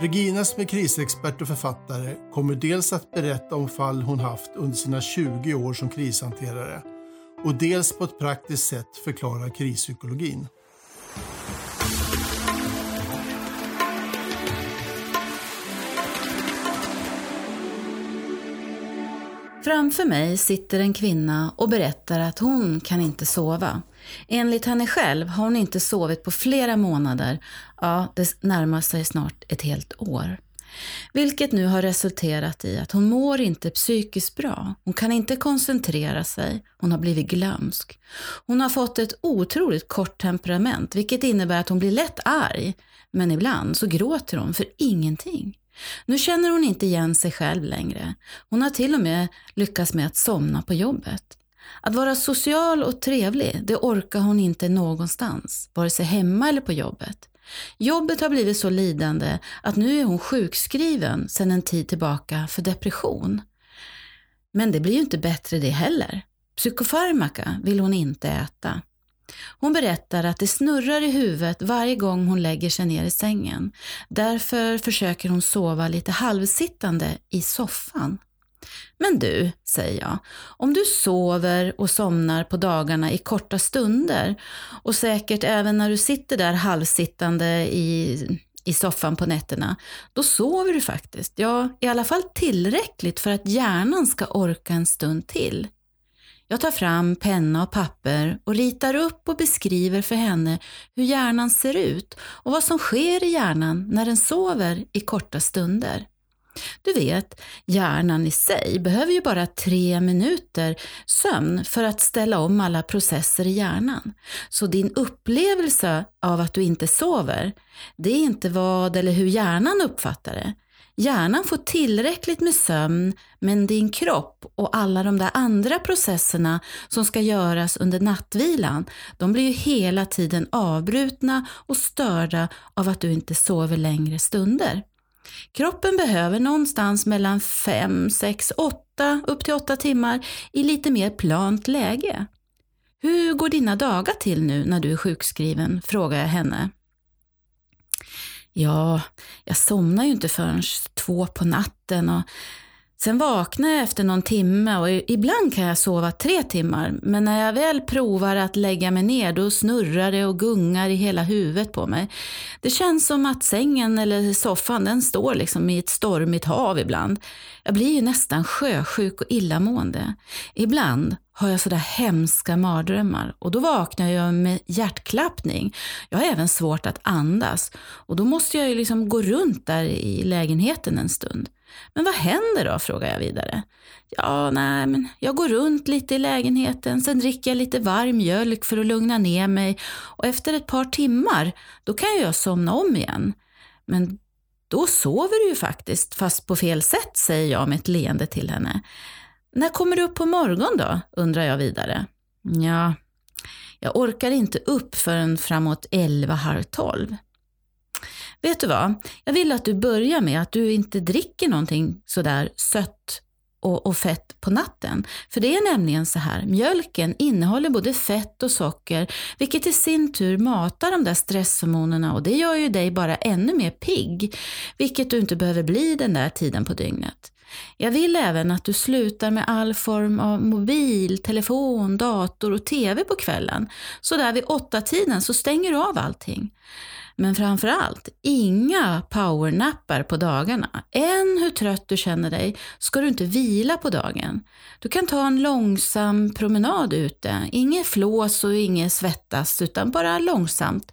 Regina som är krisexpert och författare kommer dels att berätta om fall hon haft under sina 20 år som krishanterare och dels på ett praktiskt sätt förklara krispsykologin. Framför mig sitter en kvinna och berättar att hon kan inte sova. Enligt henne själv har hon inte sovit på flera månader. Ja, det närmar sig snart ett helt år. Vilket nu har resulterat i att hon mår inte psykiskt bra. Hon kan inte koncentrera sig. Hon har blivit glömsk. Hon har fått ett otroligt kort temperament, vilket innebär att hon blir lätt arg. Men ibland så gråter hon för ingenting. Nu känner hon inte igen sig själv längre. Hon har till och med lyckats med att somna på jobbet. Att vara social och trevlig, det orkar hon inte någonstans, vare sig hemma eller på jobbet. Jobbet har blivit så lidande att nu är hon sjukskriven sedan en tid tillbaka för depression. Men det blir ju inte bättre det heller. Psykofarmaka vill hon inte äta. Hon berättar att det snurrar i huvudet varje gång hon lägger sig ner i sängen. Därför försöker hon sova lite halvsittande i soffan. Men du, säger jag, om du sover och somnar på dagarna i korta stunder och säkert även när du sitter där halvsittande i, i soffan på nätterna, då sover du faktiskt. Ja, i alla fall tillräckligt för att hjärnan ska orka en stund till. Jag tar fram penna och papper och ritar upp och beskriver för henne hur hjärnan ser ut och vad som sker i hjärnan när den sover i korta stunder. Du vet, hjärnan i sig behöver ju bara tre minuter sömn för att ställa om alla processer i hjärnan. Så din upplevelse av att du inte sover, det är inte vad eller hur hjärnan uppfattar det. Hjärnan får tillräckligt med sömn, men din kropp och alla de där andra processerna som ska göras under nattvilan, de blir ju hela tiden avbrutna och störda av att du inte sover längre stunder. Kroppen behöver någonstans mellan 5, 6, 8, upp till 8 timmar i lite mer plant läge. Hur går dina dagar till nu när du är sjukskriven? frågar jag henne. Ja, jag somnar ju inte förrän två på natten och sen vaknar jag efter någon timme och ibland kan jag sova tre timmar. Men när jag väl provar att lägga mig ner då snurrar det och gungar i hela huvudet på mig. Det känns som att sängen eller soffan den står liksom i ett stormigt hav ibland. Jag blir ju nästan sjösjuk och illamående. Ibland har jag sådär hemska mardrömmar och då vaknar jag med hjärtklappning. Jag har även svårt att andas och då måste jag ju liksom gå runt där i lägenheten en stund. Men vad händer då? frågar jag vidare. Ja, nej, men jag går runt lite i lägenheten, sen dricker jag lite varm mjölk för att lugna ner mig och efter ett par timmar, då kan jag somna om igen. Men då sover du ju faktiskt, fast på fel sätt, säger jag med ett leende till henne. När kommer du upp på morgon då? undrar jag vidare. Ja, jag orkar inte upp förrän framåt elva, halv tolv. Vet du vad? Jag vill att du börjar med att du inte dricker någonting sådär sött och, och, fett på natten. För det är nämligen så här, mjölken innehåller både fett och socker, vilket i sin tur matar de där stresshormonerna och det gör ju dig bara ännu mer pigg, vilket du inte behöver bli den där tiden på dygnet. Jag vill även att du slutar med all form av mobil, telefon, dator och TV på kvällen. Så där vid åtta tiden så stänger du av allting. Men framför allt, inga powernappar på dagarna. Än hur trött du känner dig ska du inte vila på dagen. Du kan ta en långsam promenad ute. Inget flås och inget svettas, utan bara långsamt.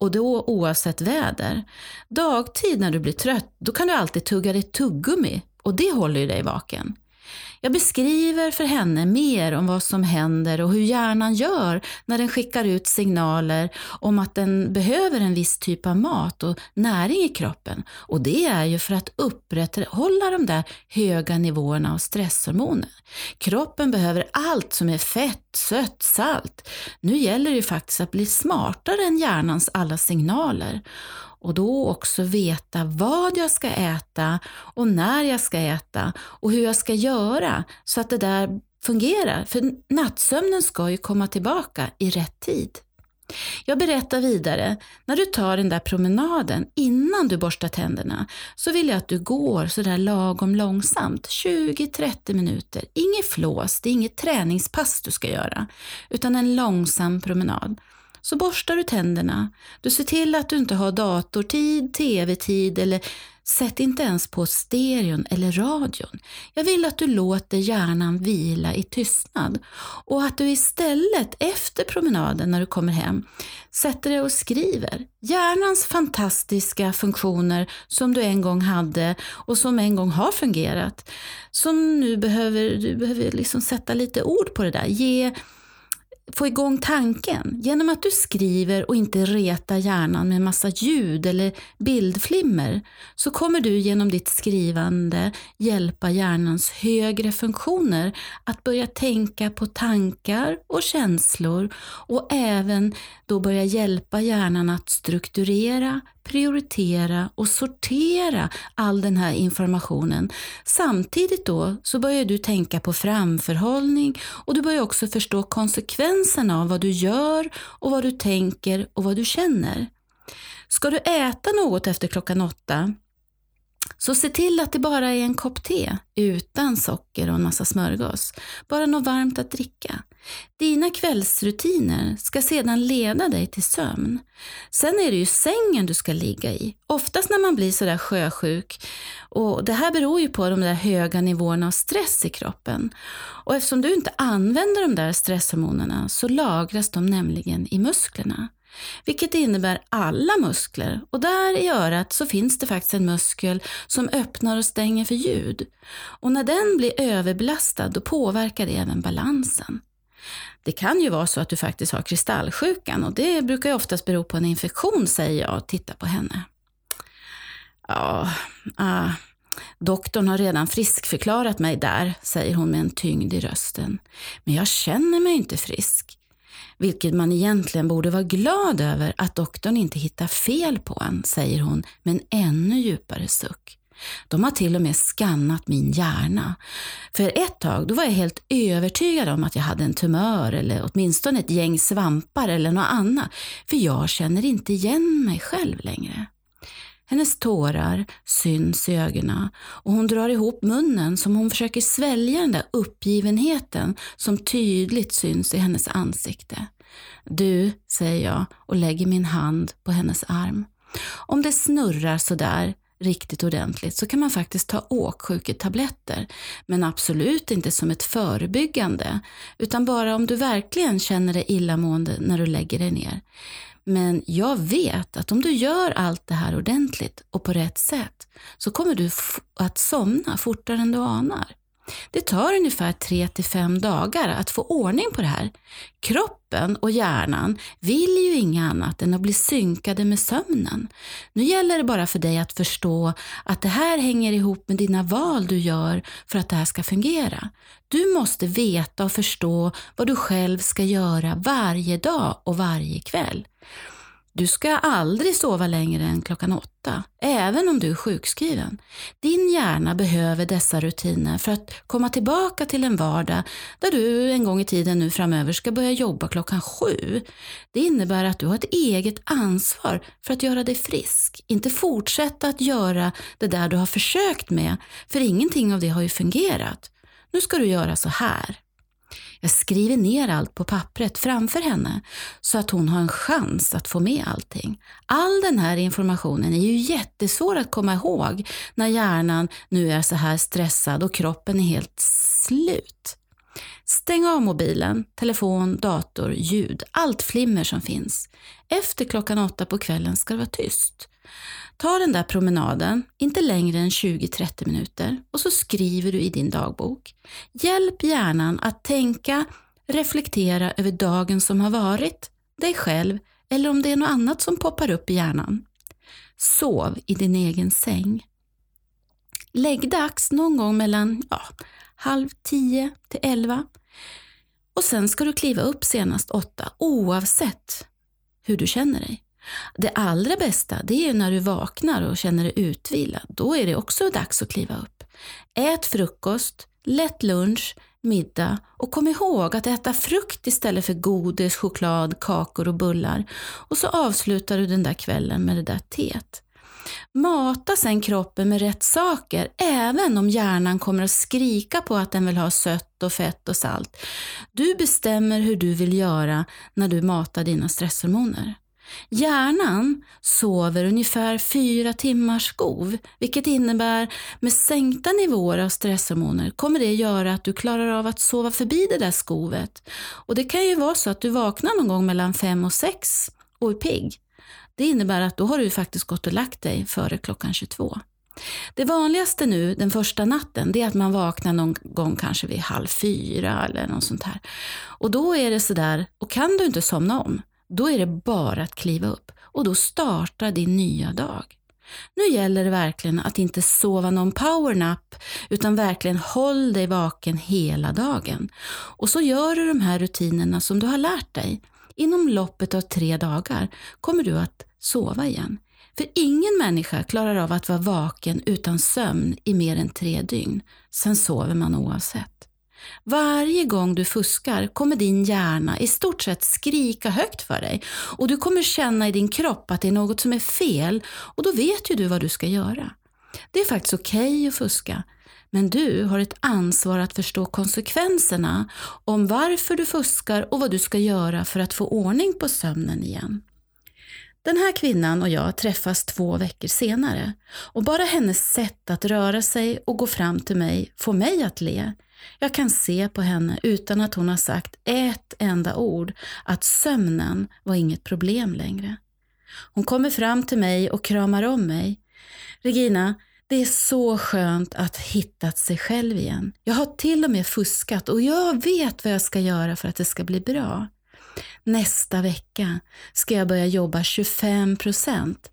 Och då oavsett väder. Dagtid när du blir trött, då kan du alltid tugga ditt tuggummi och det håller ju dig vaken. Jag beskriver för henne mer om vad som händer och hur hjärnan gör när den skickar ut signaler om att den behöver en viss typ av mat och näring i kroppen. Och det är ju för att upprätthålla de där höga nivåerna av stresshormoner. Kroppen behöver allt som är fett, sött, salt. Nu gäller det ju faktiskt att bli smartare än hjärnans alla signaler och då också veta vad jag ska äta och när jag ska äta och hur jag ska göra så att det där fungerar. För nattsömnen ska ju komma tillbaka i rätt tid. Jag berättar vidare, när du tar den där promenaden innan du borstar tänderna så vill jag att du går sådär lagom långsamt, 20-30 minuter. Inget flås, det är inget träningspass du ska göra, utan en långsam promenad så borstar du tänderna. Du ser till att du inte har datortid, tv-tid eller sätt inte ens på stereon eller radion. Jag vill att du låter hjärnan vila i tystnad och att du istället efter promenaden när du kommer hem sätter dig och skriver. Hjärnans fantastiska funktioner som du en gång hade och som en gång har fungerat. Som nu behöver, du behöver liksom sätta lite ord på det där. Ge få igång tanken. Genom att du skriver och inte retar hjärnan med massa ljud eller bildflimmer så kommer du genom ditt skrivande hjälpa hjärnans högre funktioner att börja tänka på tankar och känslor och även då börja hjälpa hjärnan att strukturera, prioritera och sortera all den här informationen. Samtidigt då så börjar du tänka på framförhållning och du börjar också förstå konsekvenserna av vad du gör och vad du tänker och vad du känner. Ska du äta något efter klockan åtta så se till att det bara är en kopp te utan socker och en massa smörgås. Bara något varmt att dricka. Dina kvällsrutiner ska sedan leda dig till sömn. Sen är det ju sängen du ska ligga i. Oftast när man blir sådär sjösjuk, och det här beror ju på de där höga nivåerna av stress i kroppen. Och eftersom du inte använder de där stresshormonerna så lagras de nämligen i musklerna vilket innebär alla muskler. Och där i örat så finns det faktiskt en muskel som öppnar och stänger för ljud. Och när den blir överbelastad då påverkar det även balansen. Det kan ju vara så att du faktiskt har kristallsjukan och det brukar ju oftast bero på en infektion, säger jag och tittar på henne. Ja, ah, doktorn har redan friskförklarat mig där, säger hon med en tyngd i rösten. Men jag känner mig inte frisk vilket man egentligen borde vara glad över att doktorn inte hittar fel på en, säger hon med en ännu djupare suck. De har till och med skannat min hjärna. För ett tag då var jag helt övertygad om att jag hade en tumör eller åtminstone ett gäng svampar eller något annat, för jag känner inte igen mig själv längre. Hennes tårar syns i ögonen och hon drar ihop munnen som hon försöker svälja den där uppgivenheten som tydligt syns i hennes ansikte. Du, säger jag och lägger min hand på hennes arm. Om det snurrar sådär riktigt ordentligt så kan man faktiskt ta åksjuketabletter, men absolut inte som ett förebyggande, utan bara om du verkligen känner dig illamående när du lägger dig ner. Men jag vet att om du gör allt det här ordentligt och på rätt sätt så kommer du att somna fortare än du anar. Det tar ungefär 3 till 5 dagar att få ordning på det här. Kroppen och hjärnan vill ju inget annat än att bli synkade med sömnen. Nu gäller det bara för dig att förstå att det här hänger ihop med dina val du gör för att det här ska fungera. Du måste veta och förstå vad du själv ska göra varje dag och varje kväll. Du ska aldrig sova längre än klockan åtta, även om du är sjukskriven. Din hjärna behöver dessa rutiner för att komma tillbaka till en vardag där du en gång i tiden nu framöver ska börja jobba klockan sju. Det innebär att du har ett eget ansvar för att göra dig frisk, inte fortsätta att göra det där du har försökt med, för ingenting av det har ju fungerat. Nu ska du göra så här. Jag skriver ner allt på pappret framför henne så att hon har en chans att få med allting. All den här informationen är ju jättesvår att komma ihåg när hjärnan nu är så här stressad och kroppen är helt slut. Stäng av mobilen, telefon, dator, ljud, allt flimmer som finns. Efter klockan åtta på kvällen ska det vara tyst. Ta den där promenaden, inte längre än 20-30 minuter, och så skriver du i din dagbok. Hjälp hjärnan att tänka, reflektera över dagen som har varit, dig själv eller om det är något annat som poppar upp i hjärnan. Sov i din egen säng. Lägg dags någon gång mellan ja, halv tio till elva. Och sen ska du kliva upp senast åtta oavsett hur du känner dig. Det allra bästa det är när du vaknar och känner dig utvilad. Då är det också dags att kliva upp. Ät frukost, lätt lunch, middag och kom ihåg att äta frukt istället för godis, choklad, kakor och bullar. Och så avslutar du den där kvällen med det där teet. Mata sen kroppen med rätt saker, även om hjärnan kommer att skrika på att den vill ha sött och fett och salt. Du bestämmer hur du vill göra när du matar dina stresshormoner. Hjärnan sover ungefär fyra timmars skov, vilket innebär med sänkta nivåer av stresshormoner kommer det göra att du klarar av att sova förbi det där skovet. Och det kan ju vara så att du vaknar någon gång mellan fem och sex och är pigg. Det innebär att då har du faktiskt gått och lagt dig före klockan 22. Det vanligaste nu den första natten det är att man vaknar någon gång kanske vid halv fyra eller något sånt här. Och då är det sådär, och kan du inte somna om, då är det bara att kliva upp och då startar din nya dag. Nu gäller det verkligen att inte sova någon powernap utan verkligen håll dig vaken hela dagen. Och så gör du de här rutinerna som du har lärt dig. Inom loppet av tre dagar kommer du att sova igen. För ingen människa klarar av att vara vaken utan sömn i mer än tre dygn. Sen sover man oavsett. Varje gång du fuskar kommer din hjärna i stort sett skrika högt för dig och du kommer känna i din kropp att det är något som är fel och då vet ju du vad du ska göra. Det är faktiskt okej okay att fuska, men du har ett ansvar att förstå konsekvenserna om varför du fuskar och vad du ska göra för att få ordning på sömnen igen. Den här kvinnan och jag träffas två veckor senare och bara hennes sätt att röra sig och gå fram till mig får mig att le. Jag kan se på henne utan att hon har sagt ett enda ord att sömnen var inget problem längre. Hon kommer fram till mig och kramar om mig. Regina, det är så skönt att hittat sig själv igen. Jag har till och med fuskat och jag vet vad jag ska göra för att det ska bli bra. Nästa vecka ska jag börja jobba 25 procent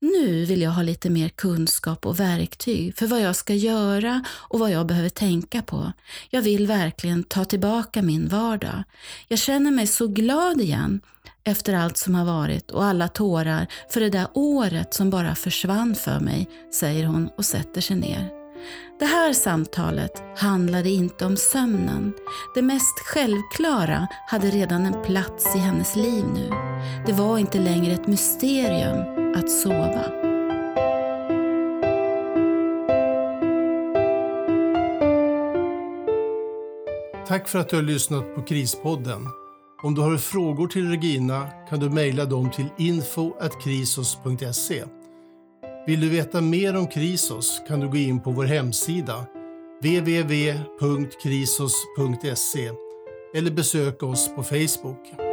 nu vill jag ha lite mer kunskap och verktyg för vad jag ska göra och vad jag behöver tänka på. Jag vill verkligen ta tillbaka min vardag. Jag känner mig så glad igen efter allt som har varit och alla tårar för det där året som bara försvann för mig, säger hon och sätter sig ner. Det här samtalet handlade inte om sömnen. Det mest självklara hade redan en plats i hennes liv nu. Det var inte längre ett mysterium att sova. Tack för att du har lyssnat på Krispodden. Om du har frågor till Regina kan du mejla dem till info.krisos.se. Vill du veta mer om Krisos kan du gå in på vår hemsida www.krisos.se eller besöka oss på Facebook.